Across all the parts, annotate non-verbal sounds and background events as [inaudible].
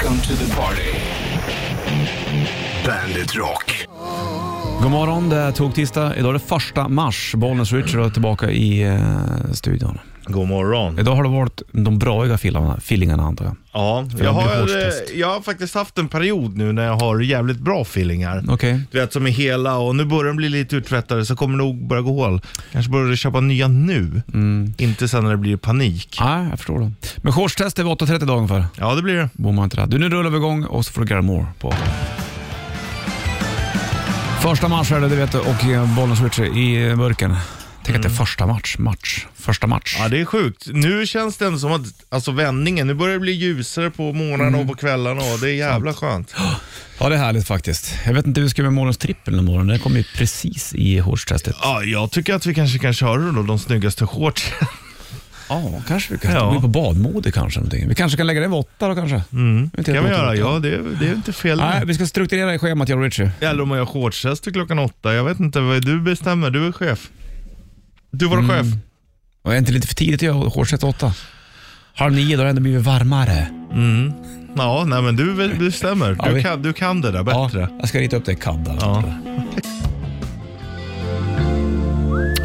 Welcome to the party. Bandit Rock. God morgon, det är tog-tisdag. Idag är det första mars. Bollnäs Richard är tillbaka i eh, studion. God morgon. Idag har det varit de braiga fillingarna, fillingarna antar jag. Ja, jag har, eh, jag har faktiskt haft en period nu när jag har jävligt bra feelingar. Okej. Du vet som är hela och nu börjar de bli lite uttvättade så kommer det nog börja gå hål. Kanske börjar köpa nya nu. Inte sen när det blir panik. Nej, jag förstår det. Men shortstest är vid 8.30 idag ungefär. Ja, det blir det. Bommar inte det. Du, nu rullar vi igång och så får du Gary Moore på. Första är det, det vet du, och eh, Bollnäs Richard i burken. Tänk att det är första match. match. Första match. Ja, det är sjukt. Nu känns det ändå som att, alltså vändningen, nu börjar det bli ljusare på morgnarna och på kvällarna och det är jävla skönt. Ja, det är härligt faktiskt. Jag vet inte hur vi ska göra morgonens trippel imorgon. Den kommer ju precis i shortstestet. Ja, jag tycker att vi kanske kan köra då de snyggaste shortsen. Ja, kanske vi kan Ja. gå på badmode kanske. Någonting. Vi kanske kan lägga det vid åtta då kanske. Mm. Inte kan vi göra. Ja, det, är- det är inte fel. Nej, vi ska strukturera i schemat jag och Richie. Eller om man gör shortstest till klockan åtta. Jag vet inte, vad du bestämmer. Du är chef. Du var Mm. chef. Och är det inte lite för tidigt att göra shortset åtta? Halv nio, då har det ändå blivit varmare. Ja, nej men du be- bestämmer. Ja, Du, vi- kan, du kan det där bättre. Ja, jag ska rita upp det i CAD. Alltså. Ja.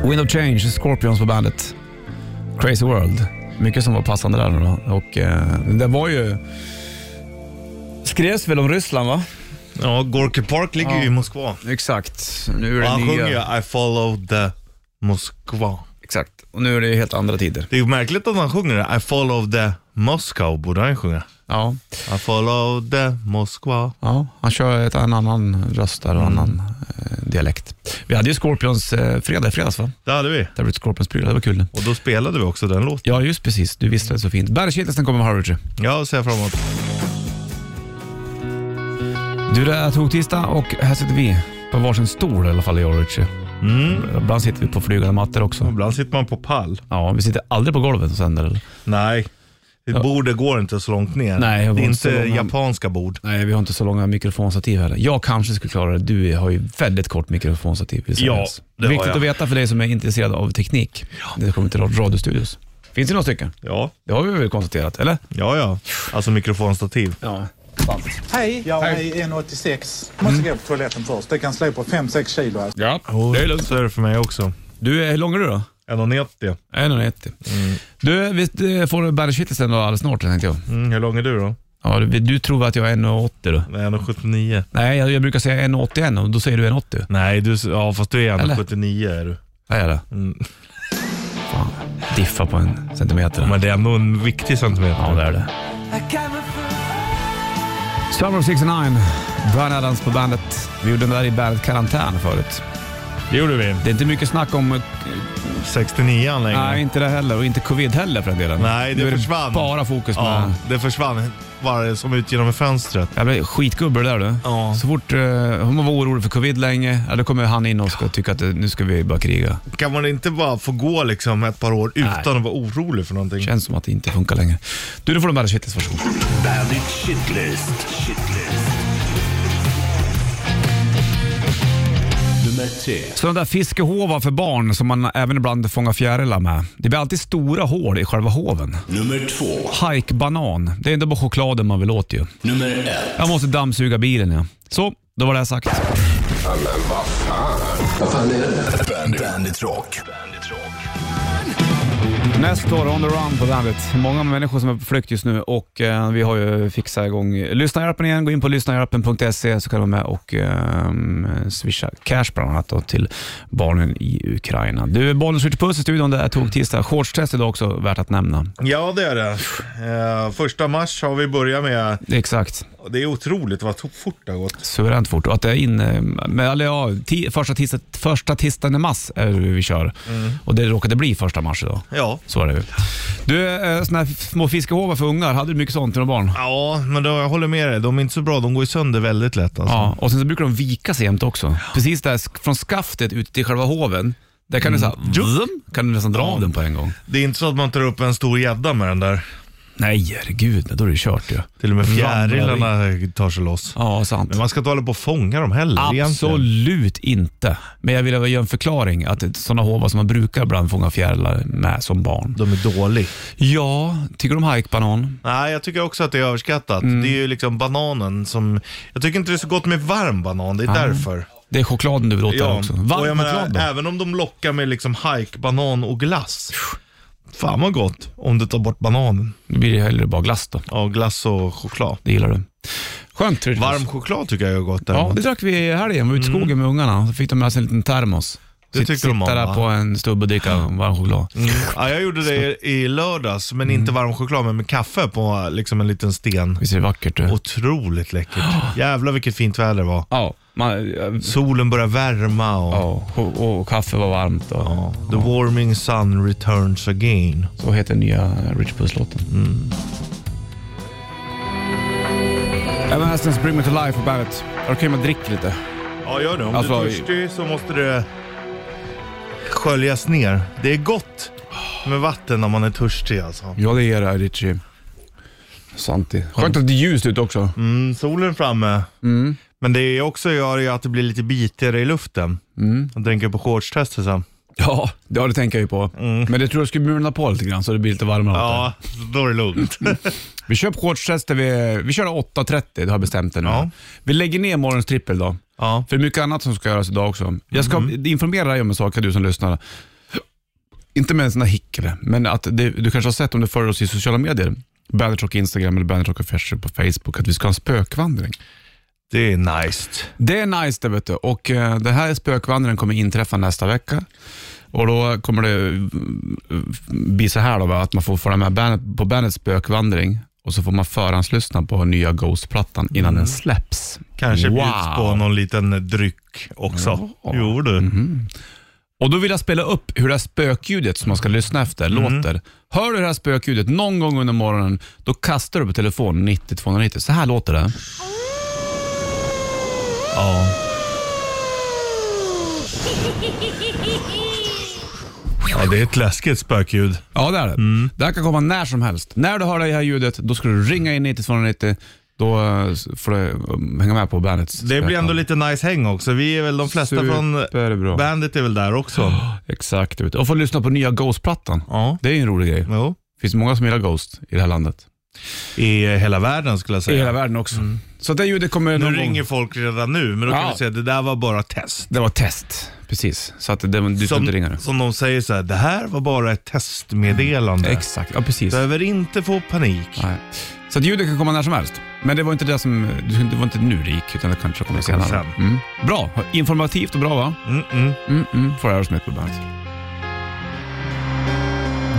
Wind of Change, Scorpions på bandet. Crazy World. Mycket som var passande där nu då. Och eh, det var ju... Skrevs väl om Ryssland va? Ja, Gorky Park ligger ju i Moskva. Exakt. Nu är Och det han nya... sjunger ju I follow the Moskva. Exakt. Och nu är det helt andra tider. Det är ju märkligt att han sjunger det. I follow the Moscow borde han sjunga. Ja. I follow the Moskva. Ja, han kör ett, en annan röst där och annan eh, dialekt. Vi hade ju Scorpions eh, fredag i fredags va? Det hade vi. Där var det Scorpions prylar, det var kul. Och då spelade vi också den låten. Ja, just precis. Du visste det så fint. Bergkittelsen kommer med Harry. Ja, ser jag fram emot. Du, det är tog-tisdag och här sitter vi på varsin stol i alla fall, och Richie. Mm. Ibland sitter vi på flygande mattor också. Ibland sitter man på pall. Ja, vi sitter aldrig på golvet och sänder. Eller? Nej, Ja. bordet går inte så långt ner. Nej, det är inte långa- japanska bord. Nej, vi har inte så långa mikrofonstativ heller. Jag kanske skulle klara det. Du har ju väldigt kort mikrofonstativ. Ja, det har Viktigt jag. att veta för dig som är intresserad av teknik. Det kommer till radiostudios. Finns det några stycken? Ja, Det har vi väl konstaterat, eller? ja, ja. Alltså mikrofonstativ. Ja. Hej, jag är 1,86. Måste gå på toaletten först. Det kan slå på 5-6 kilo. Alltså. Ja, det är lugnt. Så är det för mig också. Du, hur lång är du då? 1,90. 1,90. Du, vi eh, får Bergkittelsen då alldeles snart tänkte jag. Mm, hur lång är du då? Ja, du, du tror att jag är 1,80 då? Nej, 1,79. Nej, jag, jag brukar säga 1,81 och då säger du 1,80. Nej, du, ja fast du är Eller? 1,79 är du. Vad är det? Mm. Fan, diffa på en centimeter. Men det är ändå en viktig centimeter. Ja, det är det. Summer of 69, Brian Adams på bandet. Vi gjorde den där i bandet Karantän förut. Det gjorde vi. Det är inte mycket snack om... eh, 69 längre. Nej, inte det heller. Och inte covid heller för den delen. Nej, det nu är försvann. bara fokus med... Ja, det försvann bara som ut genom fönstret. Jävla skitgubbe det där du. Ja. Så fort uh, hon var orolig för covid länge, ja, då kommer han in och ska tycka att eh, nu ska vi börja kriga. Kan man inte bara få gå liksom ett par år utan att vara orolig för någonting? Känns som att det inte funkar längre. Du, nu får du dig shitlist, varsågod. Bandit Shitlist. Shitlist. Tre. Sådana där fiskehovar för barn som man även ibland fångar fjärilar med. Det blir alltid stora hål i själva hoven. Nummer två. Hike-banan. Det är ändå bara chokladen man vill åt ju. Nummer ett. Jag måste dammsuga bilen ja. Så, då var det sagt. Bandit, Bandit Rock. Bandit Rock. Nästa år, On the Run på bandet. Många människor som är på flykt just nu och eh, vi har ju fixat igång lyssnarhjälpen igen. Gå in på lyssnarhjälpen.se så kan du vara med och eh, swisha cash bland annat då, till barnen i Ukraina. Du, bollen skjuter puss i studion. Det är tog tisdag. Shortstest idag också värt att nämna. Ja, det är det. Eh, första mars har vi börjat med. Exakt. Det är otroligt vad fort det har gått. Suveränt fort. Och att det är inne, med, eller ja, ti, första, tisdag, första tisdagen i mars är det vi kör. Och det råkade bli första mars idag. Ja. Så är det ju. Du, eh, såna här små fiskehovar för ungar, hade du mycket sånt till dina barn? Ja, men då, jag håller med dig. De är inte så bra. De går ju sönder väldigt lätt. Alltså. Ja, och sen så brukar de vika sig jämt också. Precis där från skaftet ut till själva hoven. Där kan du, så här, kan du nästan dra av den på en gång. Det är inte så att man tar upp en stor gädda med den där. Nej, herregud, då är det kört ju. Till och med fjärilarna tar sig loss. Ja, sant. Men man ska inte hålla på och fånga dem heller egentligen. Absolut inte. Men jag vill göra en förklaring att sådana hovar som man brukar ibland fånga fjärilar med som barn. De är dåliga. Ja, tycker du om hajkbanan? Nej, jag tycker också att det är överskattat. Mm. Det är ju liksom bananen som... Jag tycker inte det är så gott med varm banan, det är därför. Det är chokladen du vill åt där också. och Varm jag menar, choklad då? även om de lockar med liksom hike, banan och glass. Fan vad gott om du tar bort bananen. Då blir det hellre bara glass då. Ja, glass och choklad. Det gillar du. Skönt. Tryggvis. Varm choklad tycker jag är gott. Ja, däremot. det drack vi i helgen. Vi var ute i skogen med ungarna. Så fick de med sig en liten termos. Det Sitt- tyckte de om, Sitta där va? på en stubbe och dricka varm choklad. Mm. Ja, jag gjorde det i lördags, men Mm. inte varm choklad, men med kaffe på liksom en liten sten. Visst är det vackert du? Otroligt läckert. Jävlar vilket fint väder det var. Ja, man, ja, Solen börjar värma och och, och kaffe var varmt. Och, ja, the warming sun returns again. Så heter nya Rich Puss-låten. Mm. Evanescence Bring Me To Life på bandet. Är det okej med att dricka lite? Ja, gör det. Om Alltså, du är törstig så måste det sköljas ner. Det är gott med vatten när man är törstig alltså. Ja, det är det Richie. Sant Skönt att det är ljust ute också. Mm, solen framme. Mm. Men det också gör ju att det blir lite bitigare i luften. Mm. Jag tänker på shortstestet sen. Ja, det, det tänker jag ju på. Men det tror jag skulle mulna på lite grann så det blir lite varmare. Ja, då är det lugnt. Vi kör på shortstester, vi, vi kör 8.30, det har jag bestämt det nu. Ja. Vi lägger ner morgonens trippel då. ja. För det är mycket annat som ska göras idag också. Jag ska informera dig om en sak, du som lyssnar. Inte med en sån här hickare, men att det, du kanske har sett om du följer oss i sociala medier. Bandit Rock Instagram eller Bandit Rock Official på Facebook, att vi ska ha en spökvandring. Det är nice. Det är nice det vet du. Och eh, den här spökvandringen kommer inträffa nästa vecka. Och då kommer det eh, bli så här då, va, att man får följa med bandet, på bandets spökvandring och så får man förhandslyssna på nya Ghost-plattan innan den släpps. Kanske Wow. bjuds på någon liten dryck också. Ja. Jo du. Och Då vill jag spela upp hur det här spökljudet som man ska lyssna efter låter. Hör du det här spökljudet någon gång under morgonen, då kastar du på telefon 90 290. Så här låter det. Ja. ja, det är ett läskigt spökljud. Ja, det är det. Det här kan komma när som helst. När du hör det här ljudet, då ska du ringa in 90 290. Då eh, får du eh, hänga med på bandets Det blir ändå lite nice häng också. Vi är väl de flesta från Superbra. bandet är väl där också. [gasps] Exakt. Och få lyssna på nya Ghost-plattan. Ja. Det är ju en rolig grej. Jo. Det finns många som gillar Ghost i det här landet. I hela världen skulle jag I säga. hela världen också. Så det ljudet kommer Nu någon ringer gång. folk redan nu, men då kan Ja. vi säga att det där var bara test. Det var test. Precis. Så att det, du Som, inte ringa nu. som de säger så här, det här var bara ett testmeddelande. Exakt. Ja, precis. Behöver inte få panik. Nej. Så att ljudet kan komma när som helst. Men det var inte det som, det var inte nu det gick, utan det kanske kommer senare. sen. Mm. Bra. Informativt och bra va? Mm, mm. Mm, mm. Får Aerosmith på bandet.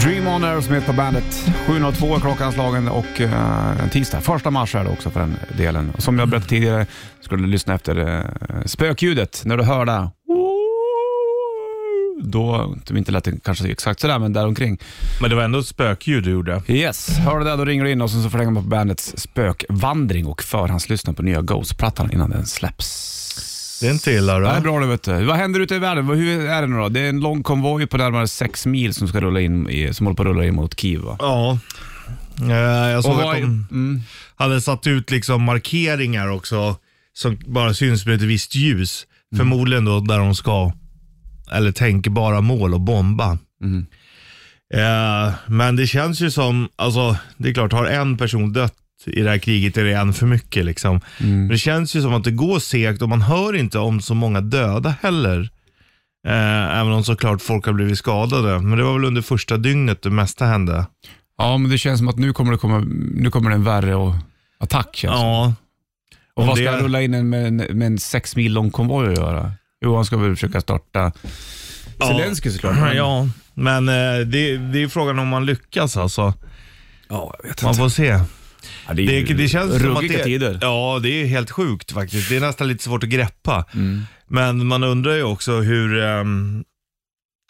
Dream On Aerosmith på bandet. 7.02 är klockan slagen och uh, en tisdag. Första mars är det också för den delen. Som jag berättade tidigare ska du lyssna efter uh, spökljudet. När du hör det. Då, det inte lät det kanske exakt sådär, men däromkring. Men det var ändå ett spökljud du gjorde. Yes, hör du det då ringer du in och så förlänger man på bandets spökvandring och förhandslyssna på nya Ghost-plattan innan den släpps. Det är inte illa Det är bra det vet du. Vad händer ute i världen? Vad- Hur är det nu då? Det är en lång konvoj på närmare sex mil som ska rulla in i, som håller på att rulla in mot Kiev va? Ja. Eh, Jag såg Och att vad de mm. hade satt ut liksom markeringar också som bara syns med ett visst ljus. Mm. Förmodligen då där de ska, eller tänker bara mål och bomba. Mm. Eh, men det känns ju som, alltså det är klart, har en person dött i det här kriget är det en för mycket. Liksom. Mm. Men det känns ju som att det går segt och man hör inte om så många döda heller. Eh, även om såklart folk har blivit skadade. Men det var väl under första dygnet det mesta hände. Ja, men det känns som att nu kommer det komma, nu kommer det en värre och, attack det. Ja, Och vad ska det- jag rulla in en, med, en, med en sex mil lång konvoj att göra? Jo, han ska väl försöka starta Zelenskyj såklart. men- Ja, men eh, det, det är frågan om man lyckas alltså. ja, jag vet Man inte. får se. Ja, det, är Det, det känns som att det, tider. Ja, det är helt sjukt faktiskt. Det är nästan lite svårt att greppa. Mm. Men man undrar ju också hur, ehm,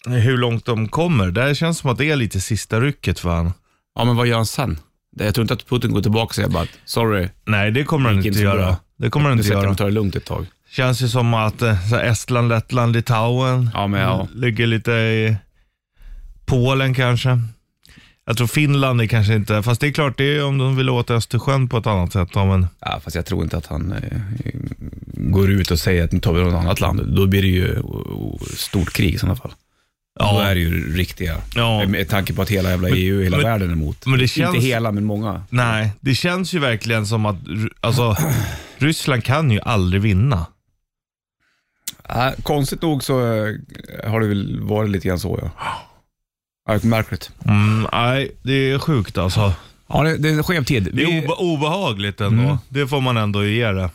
hur långt de kommer. Det känns som att det är lite sista rycket för han. Ja, men vad gör han sen? Jag tror inte att Putin går tillbaka och säger bara att sorry, Nej, det kommer han inte inte så göra. bra. Det kommer han inte de göra. och tar det lugnt ett tag. Känns ju som att eh, så här Estland, Lettland, Litauen Ja, men ja. ligger lite i Polen kanske. Jag tror Finland är kanske inte, fast det är klart det är om de vill åt Östersjön på ett annat sätt. Ja, men, Ja, fast jag tror inte att han eh, går ut och säger att nu tar vi något annat land. Då blir det ju stort krig i sådana fall. Ja. Då är det ju riktiga. Ja. Med tanke på att hela jävla EU, hela men- världen är emot. men det känns- Inte hela, men många. nej, det känns ju verkligen som att alltså, [clears throat] Ryssland kan ju aldrig vinna. Äh, konstigt nog så eh, har det väl varit lite grann så, ja. [gasps] ja märkligt. Mm, nej, det är sjukt alltså. Ja, det, det är en skev tid. Det är Vi, obe- obehagligt ändå. Mm. Det får man ändå ge det.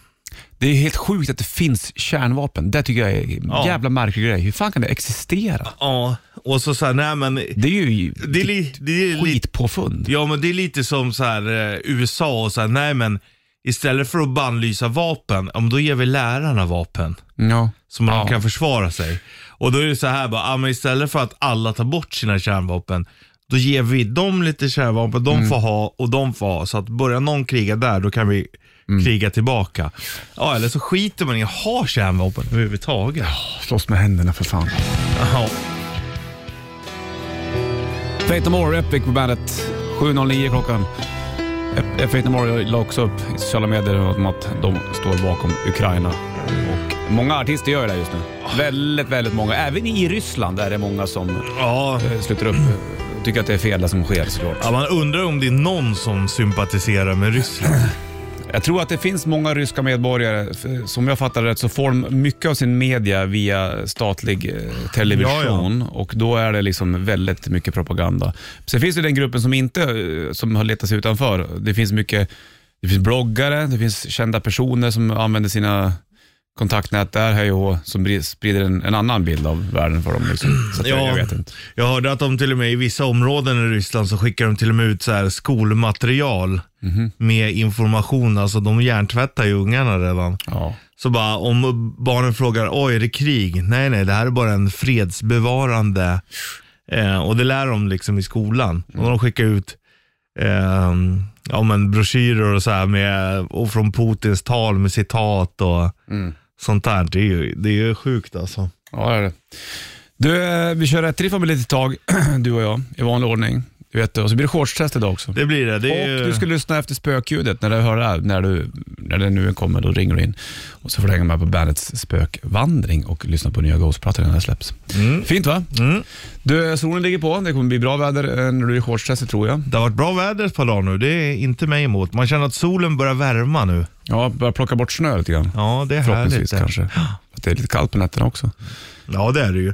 det är helt sjukt att det finns kärnvapen. Det tycker jag är en Ja. jävla märklig grej. Hur fan kan det existera? Ja, och så såhär, nej men Det är ju det är, li, det är lite skitpåfund. Ja, men det är lite som så här, eh, USA och så här, nej men istället för att bannlysa vapen, om då ger vi lärarna vapen Ja. så man Ja. kan försvara sig. Och då är det så här bara, men istället för att alla tar bort sina kärnvapen, då ger vi dem lite kärnvapen, de Mm. får ha och de får ha. Så att börjar någon kriga där, då kan vi Mm. kriga tillbaka. Ja, eller så skiter man i att ha kärnvapen överhuvudtaget. Slåss med händerna för fan. Ja. Fate No More, Epic på bandet. 7.09 klockan. Fate No More la också upp i sociala medier om att de står bakom Ukraina. Och många artister gör det just nu. Väldigt, väldigt många. Även i Ryssland är det många som Ja, eh, sluter upp. Tycker att det är fel det som sker såklart. ja, man undrar om det är någon som sympatiserar med Ryssland. [clears throat] Jag tror att det finns många ryska medborgare, som jag fattar det så får de mycket av sin media via statlig eh, television och då är det liksom väldigt mycket propaganda. Sen finns det den gruppen som inte, eh, som har letat sig utanför. Det finns mycket, det finns bloggare, det finns kända personer som använder sina kontaktnät där, hej och som sprider en, en annan bild av världen för dem. Liksom. Så att jag, jag vet inte. Jag hörde att de till och med i vissa områden i Ryssland så skickar de till och med ut så här skolmaterial Mhm. med information. Alltså de hjärntvättar ju ungarna redan. Ja. Så bara om barnen frågar, oj är det krig? Nej nej, det här är bara en fredsbevarande. Eh, och det lär de liksom i skolan. Och de skickar ut eh, ja, men broschyrer och så här med, och från Putins tal med citat och sånt där. Det är ju, det är ju sjukt alltså. Ja, det är det. Du, eh, vi kör rätt riff om ett litet tag, [clears throat] du och jag, i vanlig ordning. Du vet, och så blir det shortstest idag också. Det blir det. det Och ju... du ska lyssna efter spökljudet när du hör det här. När, du, när det nu kommer, då ringer du in. Och så får du hänga med på bandets spökvandring och lyssna på nya Ghost-plattan när det släpps. Fint va? Mm. Du, solen ligger på. Det kommer bli bra väder eh, när du är shortstestet tror jag. Det har varit bra väder ett par dagar nu. Det är inte mig emot. Man känner att solen börjar värma nu. Ja, börja plocka bort snö lite grann. Ja, det är Förhoppningsvis härligt. det. kanske. [gasps] Att det är lite kallt på nätterna också. Ja, det är det ju.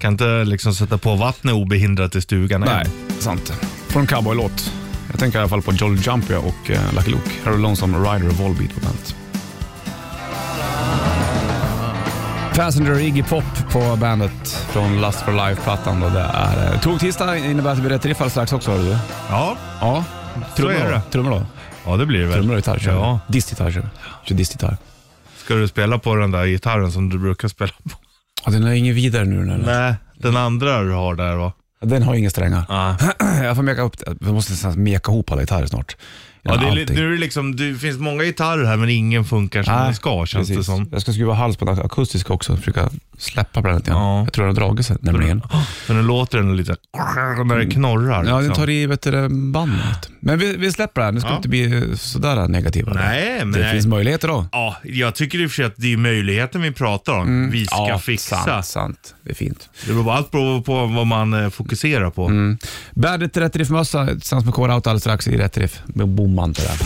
Kan inte liksom sätta på vattnet obehindrat i stugan än. Nej, sant. Från cowboylåt. Jag tänker i alla fall på Jolly Jumper och uh, Lucky Luke. Här har du Lonesome Rider och Volbeat på bandet. Passenger Iggy Pop på bandet från Lust for Life-plattan. Det är uh, tog tisdag innebär att det blir rätt riff alldeles strax också. Hör du. Ja, Ja, trummor är då. det. Trummor då. ja det blir det väl. Trummor och gitarr kör Ja. du. Distgitarr kör du. Kör distgitarr. Ska du spela på den där gitarren som du brukar spela på? Ja, den är ingen vidare nu den eller? Nej, den andra du har där va? Den har inga strängar. Ja. [clears throat] Jag får meka upp det. Jag måste nästan meka ihop alla gitarrer snart. Ja, det, är, li- Allting. nu är det, liksom, det finns många gitarrer här men ingen funkar som den ska känns precis. det som. Jag ska skruva hals på den akustiska också, försöka släppa på den lite grann. Ja. Jag tror den har dragit sig nämligen. Men nu låter den lite när det knorrar. Ja, den liksom. tar i vet du, bandet. Men vi, vi släpper det här. Nu ska vi Ja. inte bli sådär negativa. Nej, men det nej. finns möjligheter då. Ja, jag tycker i och för sig att det är möjligheten vi pratar om. Vi ska Mm. fixa. Sant, sant. Det är fint. Det beror allt beror på vad man eh, fokuserar på. Mm. Bandet Rätt Riff-mössa tillsammans med Core Out alldeles strax i Rätt Riff. Med bomman till det.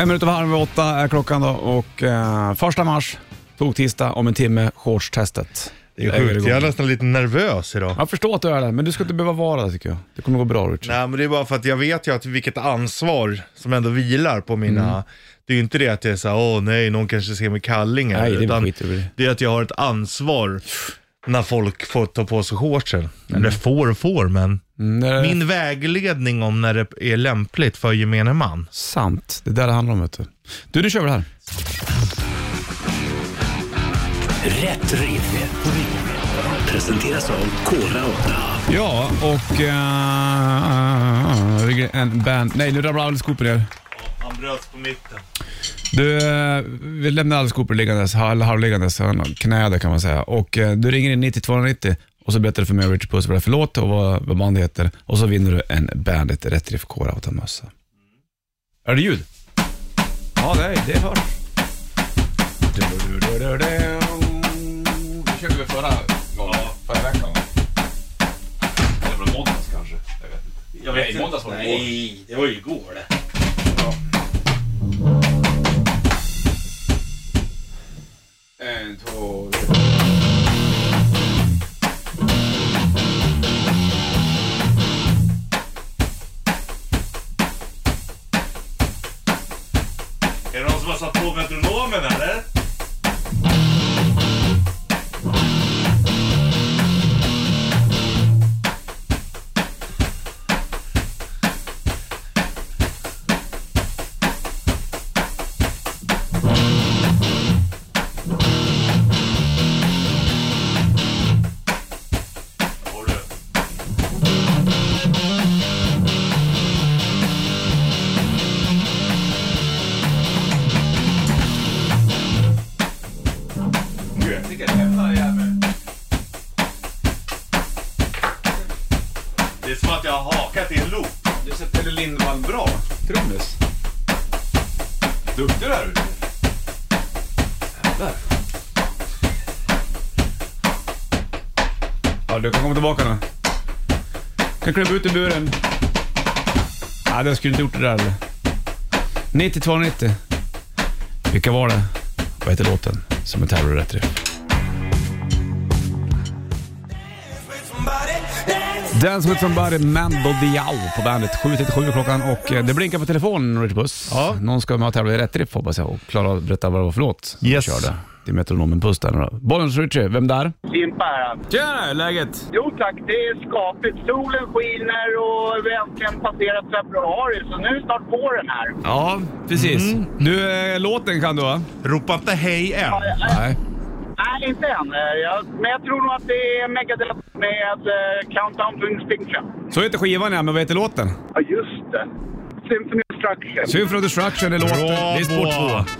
En minut över halv åtta är klockan då och eh, första mars, tog tisdag om en timme, shortstestet. Det är sjukt. Jag är nästan lite nervös idag. Jag förstår att du är det, men du ska inte behöva vara det tycker jag. Det kommer gå bra Richard. Nej, men det är bara för att jag vet ju att vilket ansvar som ändå vilar på mina... Mm. Det är ju inte det att jag är såhär, åh nej, någon kanske ser mig kallingar. Nej, det är utan skit det. det är att jag har ett ansvar när folk får ta på sig shortsen. Eller får och får, men Mm, det min vägledning om när det är lämpligt för gemene man. sant. Det är där det handlar om. Vet du. du, nu kör vi det här. Rätt riff. Presenteras av Kora 8. Ja, och... Uh, en band... Nej, nu ramlar Alice Cooper ner. Han bröts på mitten. Du, vi lämnar Alice Cooper liggandes, halvliggandes, han har knä där kan man säga. Och eh, du ringer in 90 290 och så berättar du för mig och Richard Puss vad det är för låt och vad, vad bandet heter och så vinner du en Bandit Rätt Riff Core-automössa. Är det ljud? Ja, det, är, det hörs. Du, du, du, du, du. Det körde vi förra gången, förra veckan? Eller var det måndags kanske? Jag vet inte. Jag Nej, måndags var det igår. Nej, det var ju igår det. En, två, tre. Är det någon som har satt på metronomen eller? Jävlar. Ja, du kan komma tillbaka nu. Kan kliva ut ur buren. Nej, jag skulle inte gjort det där. eller? 9290. Vilka var det? Vad heter låten som är terror Dance with somebody, Mando Diao på bandet. 7.37 klockan och eh, det blinkar på telefonen, Richard Puss. Ja. Någon ska med och tävla i rätt riff hoppas jag och klara att berätta vad det var för låt Yes. körde. Det är metronomen Puss där nu då. Bollens Richie, vem där? Kimpa här. Tjena, hur är läget? Jo tack, det är skapligt. Solen skiner och vi har äntligen passerat februari, så nu är snart våren här. Ja, precis. Du, eh, låten kan du va? Ropa inte hej än. Ja, jag- Nej. Nej, inte än. Eh, Jag, men jag tror nog att det är Megadeth med uh, Countdown to Extinction. Så heter skivan ja, men vad heter låten? Ja, just det. Symphony of Destruction. Symphony of Destruction är låten. Det är spår två.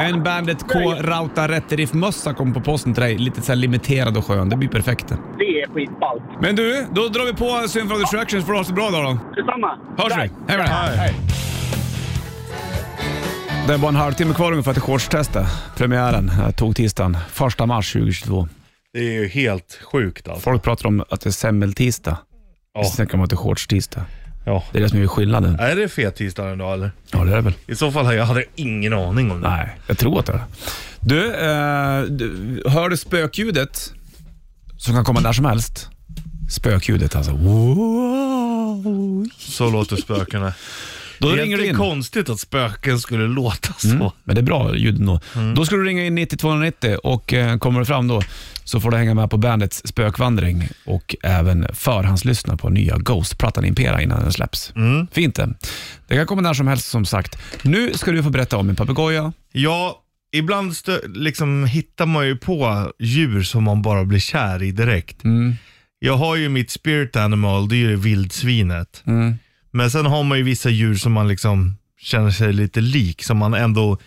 En Bandet K-Rauta Rätt Riff-mössa kom på posten till dig. Lite så här limiterad och skön. Det blir perfekt. Det är skitballt. Men du, då drar vi på Symphony of Destruction så får du ha så bra då. då. Detsamma. Hörs vi? Hej med dig. Hej. Det är bara en halvtimme kvar ungefär till shortstestet. Premiären eh, tog tisdagen 1 mars 2022. Det är ju helt sjukt alltså. Folk pratar om att det är semmeltisdag. Ja. Sen kan man inte shortstisdag. Ja. Det är det som är skillnaden. Är det fettisdagen då eller? Ja, det är det väl. I så fall hade jag hade ingen aning om det. Nej, jag tror att det är det. Du, eh, du, hör du spökljudet som kan komma när som helst? Spökljudet alltså. Wow. Så låter spökena. Då är ringer du in. konstigt att spöken skulle låta så. Mm, men det är bra ljud ändå. Då ska du ringa in 9290 och eh, kommer du fram då så får du hänga med på bandets spökvandring och även förhandslyssna på nya Ghost-plattan Impera innan den släpps. Fint det. Det kan komma när som helst som sagt. Nu ska du få berätta om en papegoja. Ja, ibland liksom hittar man ju på djur som man bara blir kär i direkt. Mm. Jag har ju mitt spirit animal, det är ju vildsvinet. Mm. Men sen har man ju vissa djur som man liksom känner sig lite lik, som man ändå,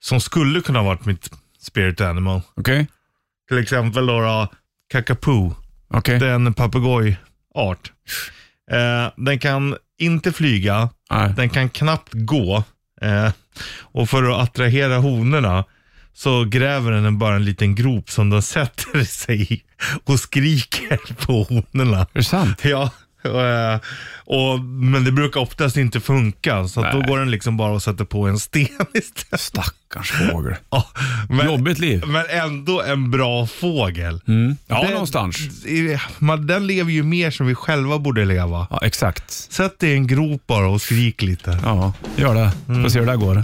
som skulle kunna varit mitt spirit animal. Okej? Till exempel då, då kakapoo. Okej. Det är en papegojart. Eh, den kan inte flyga, Nej. den kan knappt gå. Eh, och för att attrahera honorna så gräver den bara en liten grop som de [laughs] sätter sig i och skriker på honorna. Är det sant? Ja, och, men det brukar oftast inte funka. Så då går den liksom bara och sätter på en sten [laughs] istället. Stackars fågel. Ja, men, Jobbigt liv. men ändå en bra fågel. Mm. Ja, Den- någonstans. man, den lever ju mer som vi själva borde leva. Ja, exakt. Sätt dig i en grop bara och skrik lite. Ja, gör det. Får se hur det går. [laughs]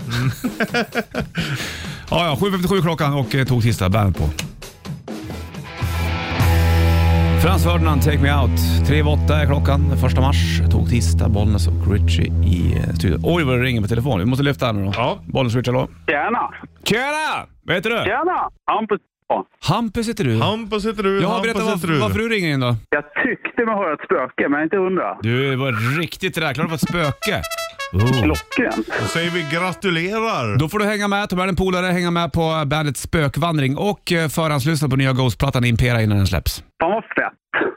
ja, ja, 7.57 klockan och eh, tog tisdag. Bandet på. Frans Ferdinand, Take Me Out. 3.08 är klockan. Första mars, tog tisdag. Bollnäs och Richie i eh, studion. Oj, vad det ringer på telefon. Vi måste lyfta här nu då. Ja. Bollnäs och Richie, hallå? Tjena! Tjena! Vad heter du? Tjena! Hampus. Ja. Hampus heter du. Hampus heter du, Jag har Hampus berättat heter var, du. varför du ringer in då. Jag tyckte mig höra ett spöke, men inte hundra. Du var riktigt räknad på ett spöke. Oh. Klockrent. Då säger vi gratulerar. Då får du hänga med, ta med en polare, hänga med på bandets spökvandring och eh, förhandslyssna på nya Ghost-plattan Impera innan den släpps. Fan vad fett.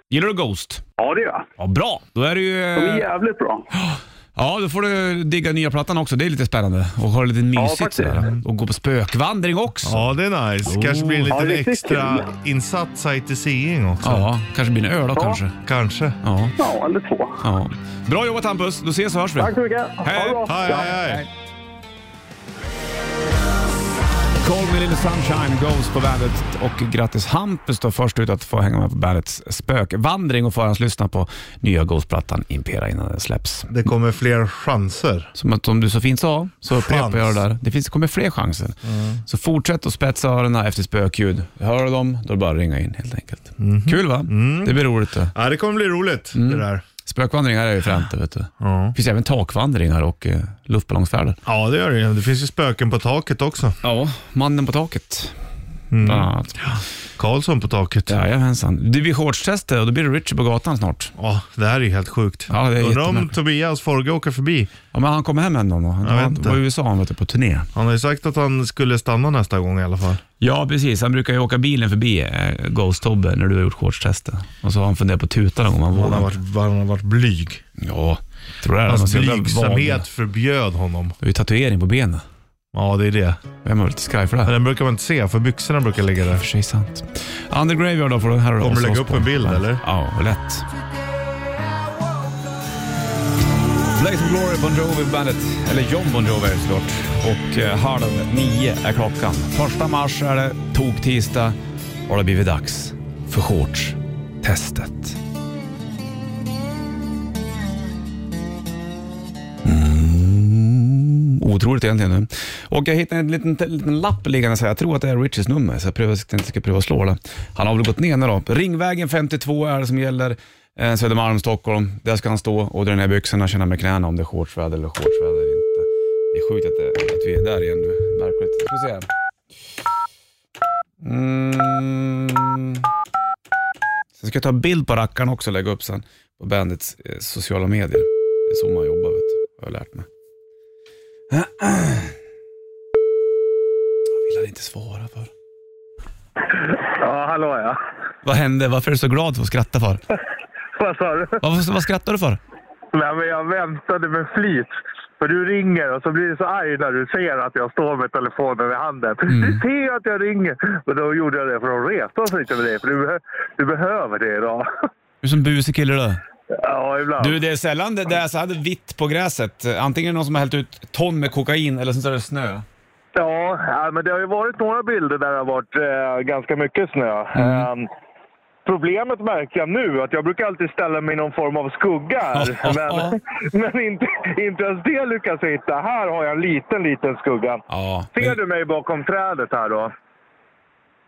Gillar du Ghost? Ja, det gör jag. Ja, bra. Då är det ju... De är eh, jävligt bra. Ja, då får du digga nya plattan också. Det är lite spännande. Och ha det lite mysigt faktiskt. sådär. Och gå på spökvandring också. Ja, det är nice. Kanske blir en Ja, liten riktigt extra kul. insatt sightseeing också. Ja, kanske blir en öl då kanske. Kanske. Ja, Ja, eller två. ja. Bra jobbat Hampus. Då ses och hörs vi. Tack så mycket. Hej. Ha det bra. Hej, hej, hej. Call Me Little Sunshine Goes på bandet och grattis Hampus då först ut att få hänga med på bandets spökvandring och förhandslyssna på nya Ghost-plattan Impera innan den släpps. Det kommer fler chanser. Som att om du så fint sa, så upprepar jag det där. Det finns, kommer fler chanser. Så fortsätt att spetsa öronen efter spökljud. Hör du dem, då är det bara att ringa in helt enkelt. Kul va? Det blir roligt det. Ja, det kommer bli roligt det där. Spökvandringar är ju fränt vet du. Ja. Det finns även takvandringar och eh, luftballongsfärder. ja, det gör det. Det finns ju spöken på taket också. Ja, mannen på taket. Bland annat. Karlsson på taket. Ja. Jajamensan. Det blir shortstester och då blir det Richie på gatan snart. det här är ju helt sjukt. Ja, det är Undrar om. Tobias Forge åker förbi. Ja, men han kommer hem dag då. Han, Jag var i USA han vet du, på turné. Han har ju sagt att han skulle stanna nästa gång i alla fall. Ja, precis. Han brukar ju åka bilen förbi eh, Ghost-Tobbe när du har gjort shortstester. Och så har han funderat på att tuta någon gång. Han Han har varit, han har varit blyg. Ja, tror är Hans blygsamhet förbjöd honom. Du har ju tatuering på benen. Ja, det är det. Vem har lite skraj för det? Men här? den brukar man inte se, för byxorna brukar ligga där. för sig sant. Under Graveyard då får du du Kommer du lägga upp en bild, eller? Ja, lätt. Blaze of Glory, Bon Jovi bandet, eller John Bon Jovi är det såklart. Och eh, halv nio är klockan. Första mars är det tog-tisdag och det har blivit dags för shorts-testet. Otroligt egentligen. nu. Och jag hittade en liten, liten lapp liggande så. Jag tror att det är Richies nummer, så jag prövar, jag ska pröva slå det. Han har väl gått ner nu då. Ringvägen 52 är det som gäller. Eh, Södermalm, Stockholm. Där ska han stå och dra ner byxorna, känna med knäna om det är shortsväder eller shortsväder eller inte. Det är sjukt att, det, att vi är där igen nu. Märkligt. Ska vi se här. Mm. Sen ska jag ta en bild på rackaren också och lägga upp sen på bandets eh, sociala medier. Det är så man jobbar vet du. har jag lärt mig. Jag vill han inte svara för. Ja, hallå ja. Vad hände? Varför är du så glad för att skratta för? [laughs] Vad sa du? Vad, vad skrattar du för? Nej, men jag väntade med flit. För du ringer och så blir du så arg när du ser att jag står med telefonen i handen. Du ser att jag ringer. Och då gjorde jag det för att reta oss lite med dig. För du, behö- du behöver det idag. Du är som busig kille du. Ja, ibland. Du, det är sällan det, det är så här vitt på gräset. Antingen någon som har hällt ut ton med kokain eller så är det snö. Ja, ja, men det har ju varit några bilder där det har varit eh, ganska mycket snö. Eh, problemet märker jag nu att jag brukar alltid ställa mig i någon form av skugga här. [laughs] men [laughs] men inte, inte ens det lyckas jag hitta. Här har jag en liten, liten skugga. Ja. Ser du mig bakom trädet här då?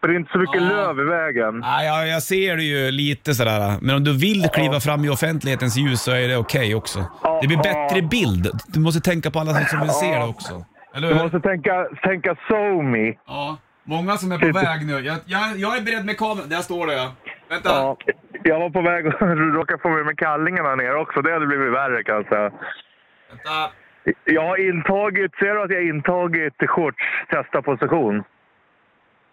För det är inte så mycket Ja. löv i vägen. Ja, jag, jag ser det ju lite sådär. Men om du vill kliva fram i offentlighetens ljus så är det okej också. Det blir bättre bild. Du måste tänka på alla som vill se det också. Eller Du hur? måste tänka, tänka so me. Ja. Många som är på väg nu. Jag, jag, jag är beredd med kameran. Där står det ja. Vänta. Ja, jag var på väg att [laughs] råka få med mig kallingarna ner också. Det hade blivit värre kan jag säga. Vänta. Jag har intagit, ser du att jag har intagit shorts testa position?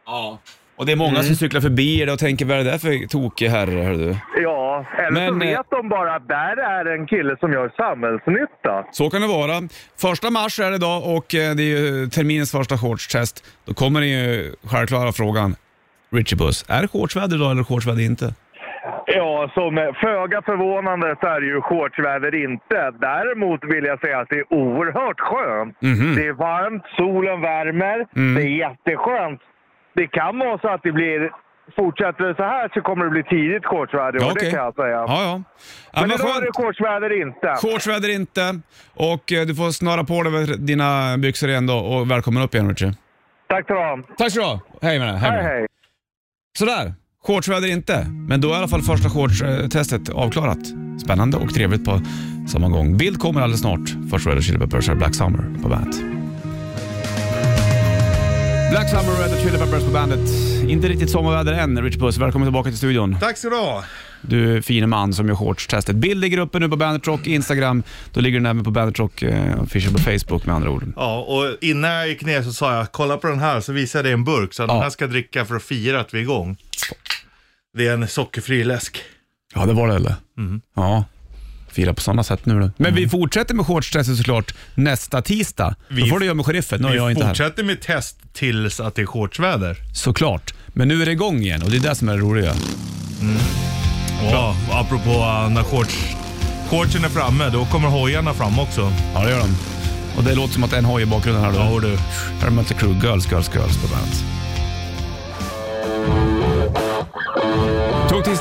Ja. Och det är många som cyklar förbi det och tänker vad är det där för tokig herre, hör du. Ja, eller Men, så eh, vet de bara att där är en kille som gör samhällsnytta. Så kan det vara. Första mars är det idag och eh, det är ju terminens första shortstest. Då kommer den ju självklara frågan. Richie Buss, är det shortsväder idag eller shortsväder inte? Ja, som eh, föga förvånande så är det ju shortsväder inte. Däremot vill jag säga att det är oerhört skönt. Mhm. Det är varmt, solen värmer, Mm. det är jätteskönt. Det kan vara så att det blir... Fortsätter det så här så kommer det bli tidigt shortsväder, Ja, okej. det kan jag säga. Ja, ja. ja Men men idag är det shortsväder inte. Shortsväder inte och eh, du får snöra på dig med dina byxor igen då och välkommen upp igen Richie. Tack så du Tack så du ha. Hej med dig. Hej Hej, hej. Sådär. Shortsväder inte, men då är i alla fall första shortstestet avklarat. Spännande och trevligt på samma gång. Bild kommer alldeles snart. Först Red Hot Chili Peppers Black Summer på bandet. Black Summer, Red Hot Chili Peppers på bandet. Inte riktigt sommarväder än, Rich Puss. Välkommen tillbaka till studion. Tack så du ha. Du fine man som gör shortstestet. Bild ligger uppe nu på Bandet Rock Instagram. Då ligger den även på Bandet Rock eh, official på Facebook med andra ord. Ja, och innan jag gick ner så sa jag, kolla på den här, så visade jag dig en burk. Så Ja. den här ska jag dricka för att fira att vi är igång. Det är en sockerfri läsk. Ja, det var det eller? Mm. Ja. Fira på sådana sätt nu då. Men vi fortsätter med shortstestet såklart nästa tisdag. Då Vi- får du göra med sheriffen. Nu är Vi jag inte här. fortsätter med test tills att det är shortsväder. Såklart. Men nu är det igång igen och det är det som är det roliga. Ja, apropå uh, när shorts, shortsen är framme, då kommer hojarna fram också. Ja, det gör de. Och det låter som att en hoj i bakgrunden här då. Ja, du. Här är Mötley Crüe, Girls, Girls, Girls på bandet.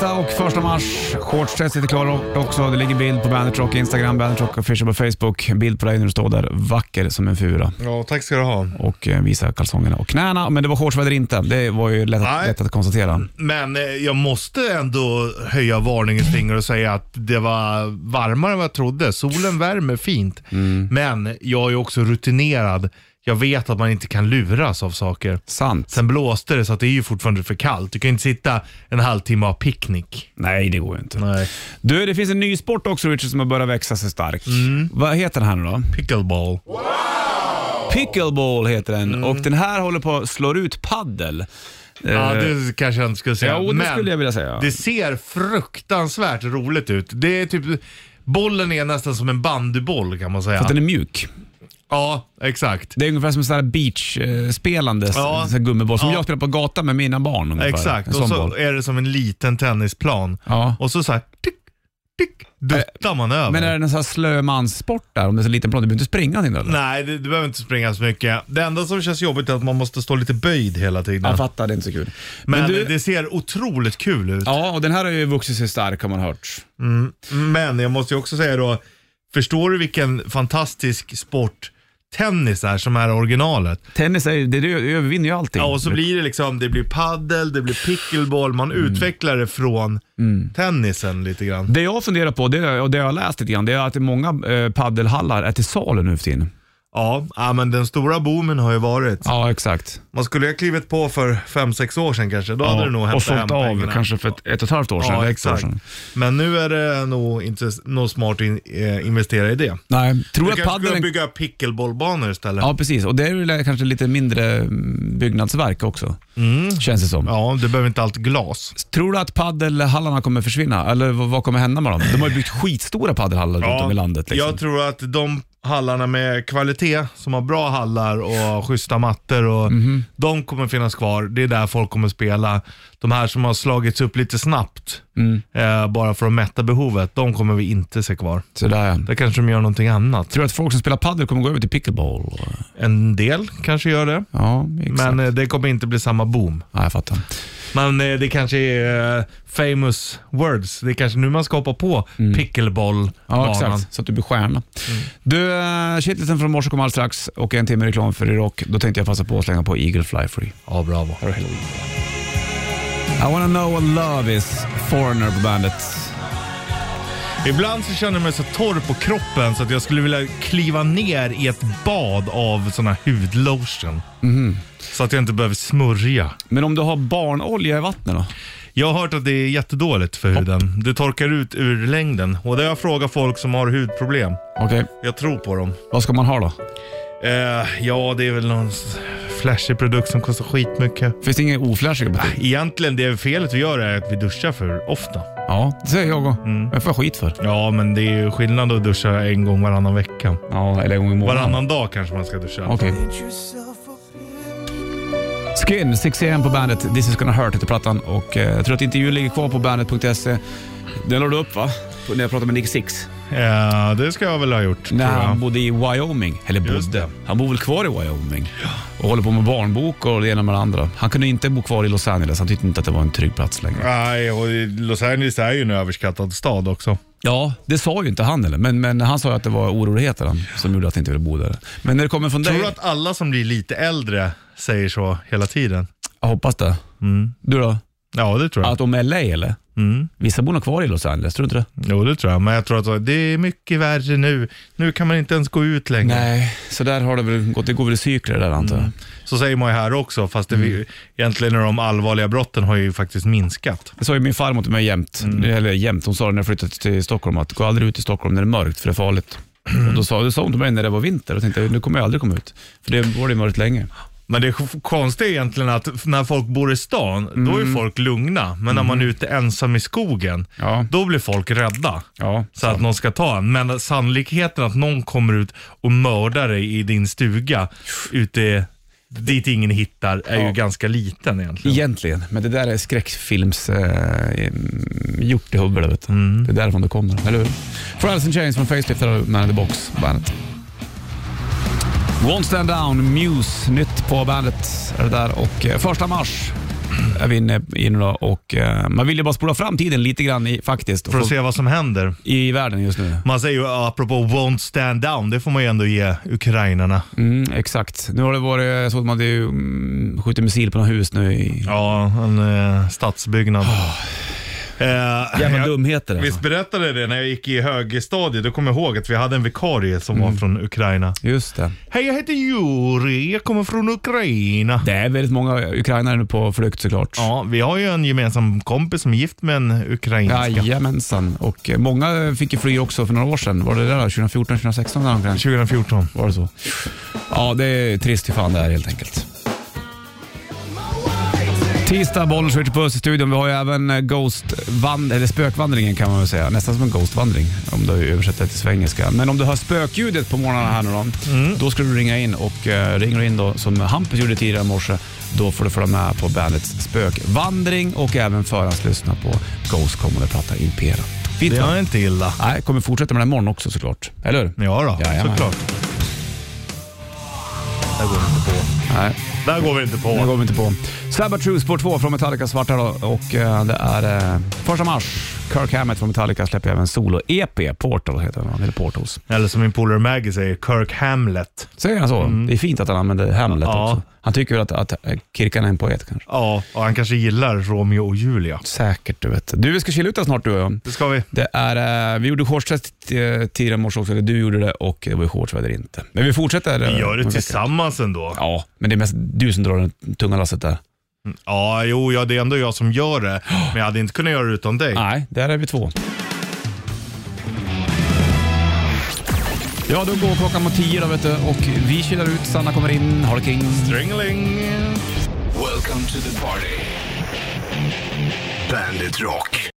Tisdag och första mars. Shortstestet är klart också. Det ligger bild på Bandet Rock Instagram, Bandet Rock official på Facebook. Bild på dig när du står där vacker som en fura Ja, tack ska du ha. och eh, visar kalsongerna och knäna. Men det var shortsväder inte. Det var ju lätt, Nej. lätt att konstatera. Men eh, jag måste ändå höja varningens finger och säga att det var varmare än vad jag trodde. Solen värmer fint. Men jag är också rutinerad. Jag vet att man inte kan luras av saker. Sant. Sen blåste det så att det är ju fortfarande för kallt. Du kan inte sitta en halvtimme och ha picknick. Nej, det går ju inte. Nej. Du, det finns en ny sport också Richard som har börjat växa sig stark. Vad heter den här nu då? Pickleball. Pickleball heter den och den här håller på att slå ut paddel. Ja, Eh, det kanske jag inte skulle säga. Jo, det Men skulle jag vilja säga. det ser fruktansvärt roligt ut. Det är typ, bollen är nästan som en bandyboll kan man säga. För att den är mjuk. Ja, exakt. Det är ungefär som en beach-spelande Ja. ja. gummiboll som Ja. jag spelar på gatan med mina barn. Ungefär. Exakt, En och så boll. är det som en liten tennisplan. Ja. Och så så här, tick, tick, duttar man över. Men är det en sån här slömanssport där? Om det är så liten plan, du behöver inte springa till eller? Nej, det, du behöver inte springa så mycket. Det enda som känns jobbigt är att man måste stå lite böjd hela tiden. Jag fattar, det är inte så kul. Men du, det ser otroligt kul ut. Ja, och den här har ju vuxit sig stark har man hört. Men jag måste ju också säga då, förstår du vilken fantastisk sport tennis är som är originalet? Tennis är, det, det övervinner ju allting. Ja, och så blir det liksom, det blir paddel, det blir pickleball, man Mm. utvecklar det från tennisen lite grann. Det jag funderar på, det, och det jag har läst lite grann, det är att många eh, paddelhallar är till salu nu för tiden. Ja, ja, men den stora boomen har ju varit. Ja, exakt. Man skulle ju ha klivit på för 5-6 år sedan kanske, då hade det nog hämtat och sålt av pengarna. kanske för ett, ett och ett halvt år sedan. Ja, exakt. sedan. Men nu är det nog inte något smart att in, eh, investera i det. Nej, tror Du du att kanske paddeln... bygga pickleballbanor istället. Ja, precis. Och det är väl kanske lite mindre mm, byggnadsverk också, känns det som. Ja, det behöver inte allt glas. Tror du att paddelhallarna kommer försvinna? Eller vad, kommer hända med dem? De har ju byggt skitstora paddelhallar runt om i landet. Liksom. Jag tror att de hallarna med kvalitet, som har bra hallar och schyssta mattor, och Mhm. de kommer finnas kvar. Det är där folk kommer spela. De här som har slagits upp lite snabbt, Mm. eh, bara för att mätta behovet, de kommer vi inte se kvar. Sådär ja. Där kanske de gör någonting annat. Tror du att folk som spelar paddel kommer gå över till pickleball? En del kanske gör det, Ja, men eh, det kommer inte bli samma boom. Ja, jag fattar. Men eh, det kanske är eh, famous words. Det är kanske nu man ska hoppa på pickleball Ja, exakt. Så att du blir stjärna. Du, uh, shitlisten från morse kommer alldeles strax och en timme reklam för rock. Då tänkte jag passa på att slänga på Eagle Fly Free. Ja, bravo. I wanna know what love is, Foreigner på bandet. Ibland så känner jag mig så torr på kroppen så att jag skulle vilja kliva ner i ett bad av sån här hudlotion. Så att jag inte behöver smörja. Men om du har barnolja i vattnet då? Jag har hört att det är jättedåligt för huden. Det torkar ut ur längden. Och det har jag frågat folk som har hudproblem. Okej, Jag tror på dem. vad ska man ha då? Eh, ja, det är väl någon s- flashig produkt som kostar skitmycket. Finns det inga oflashiga butiker? Egentligen det felet vi gör är att vi duschar för ofta. Ja, det säger jag också. Jag får skit för. Ja, men det är ju skillnad att duscha en gång varannan vecka. Ja, eller en gång i månaden. Varannan dag kanske man ska duscha. Okej. Skin, 6am på bandet. This is gonna hurt heter plattan och eh, jag tror att intervjun ligger kvar på bandet.se. Den la du upp va? När jag pratade med Nick Six. Ja, det ska jag väl ha gjort. När tror jag. han bodde i Wyoming. Eller Just bodde. det. Han bor väl kvar i Wyoming. Och håller på med barnbok och det ena med det andra. Han kunde inte bo kvar i Los Angeles. Han tyckte inte att det var en trygg plats längre. Nej, och Los Angeles är ju en överskattad stad också. Ja, det sa ju inte han heller. Men, men han sa ju att det var oroligheter han, som gjorde att han inte ville bo där. Men när det kommer från Tror dig... du att alla som blir lite äldre säger så hela tiden? Jag hoppas det. Du då? Ja, det tror jag. Att om LA eller? Mm. Vissa bor nog kvar i Los Angeles, tror du inte det? Jo, det tror jag. Men jag tror att det är mycket värre nu. Nu kan man inte ens gå ut längre. Nej, så där har det väl gått. Det går väl i cykler där antar jag. Så säger man ju här också, fast det vi, egentligen de allvarliga brotten har ju faktiskt minskat. Det sa ju min farmor till mig jämt, eller jämt, hon sa det när jag flyttade till Stockholm, att gå aldrig ut i Stockholm när det är mörkt för det är farligt. [clears throat] Och då sa, det sa hon till mig när det var vinter och tänkte nu kommer jag aldrig komma ut. För det var det mörkt länge. Men det konstiga är egentligen att när folk bor i stan, då är folk lugna. Men när man är ute ensam i skogen, Ja. då blir folk rädda. Ja, Så att någon ska ta en. Men sannolikheten att någon kommer ut och mördar dig i din stuga ute dit ingen hittar är ju Ja. ganska liten egentligen. Egentligen, men det där är skräckfilms eh, gjort i huvudet. Du. Det är därifrån det kommer, eller hur? For Alice in Chains från Facelift där har du Man in the Box bandet. Won't Stand Down, Muse, nytt på bandet är det där och eh, första mars är vi inne i nu då och eh, man vill ju bara spola fram tiden lite grann i, faktiskt För att se vad som händer. i världen just nu. Man säger ju apropå won't stand down, det får man ju ändå ge ukrainarna. Mm, exakt. Nu har det varit, jag såg att man hade mm, skjutit missil på något hus nu i... Ja, en eh, stadsbyggnad. Eh, Jävla jag- dumheter alltså. Visst berättade jag det när jag gick i högstadiet? Då kommer jag ihåg att vi hade en vikarie som Mm. var från Ukraina. Just det. Hej, jag heter Juri. Jag kommer från Ukraina. Det är väldigt många ukrainare nu på flykt såklart. Ja, vi har ju en gemensam kompis som är gift med en ukrainska. Jajamensan. Och eh, många fick ju fly också för några år sedan. Var det där då? 2014, 2016? Där omkring? 2014. Var det så? Ja, det är trist hur fan det är helt enkelt. Tisdag, Bollnäs Richard Puss i studion. Vi har ju även eh, Ghost-vand- eller spökvandringen kan man väl säga. Nästan som en Ghostvandring om du översätter det till svengelska. Men om du hör spökljudet på morgnarna här nu då, då ska du ringa in och uh, ringer du in då som Hampus gjorde tidigare i morse, då får du följa med på bandets spökvandring och även förhandslyssna på Ghost kommande platta Impera. Fint Det är inte illa. Nej, kommer fortsätta med det imorgon också såklart. Eller hur? Ja då, Jajamän. såklart. Där går inte på. Nej. Där går vi inte Det på. går vi inte på. Slabba True Sport 2 från Metallica svarta då, och eh, det är eh, första mars. Kirk Hammett från Metallica släpper även solo-EP, Portal heter den, eller Portals. Eller som min polare Maggie säger, Kirk Hamlet. Säger han så? Det är fint att han använder Hamlet Ja. också. Han tycker väl att, att Kirkan är en poet kanske. Ja, och han kanske gillar Romeo och Julia. Säkert, du vet. Du, vi ska chilla ut där snart du och jag. Det ska vi. Det är, eh, vi gjorde shortstest eh, tidigare i morse också, eller du gjorde det och det var ju shortsväder inte. Men vi fortsätter. eh, Vi gör om en det vecka. tillsammans ändå. Ja, men det är mest du som drar det tunga lasset där. Ja, jo, ja, det är ändå jag som gör det. Men jag hade inte kunnat göra det utan dig. Nej, där är vi två. Ja, då går klockan mot tio då, vet du, och vi kilar ut. Sanna kommer in, har det king. Stringling. Welcome to the party. Bandit Rock.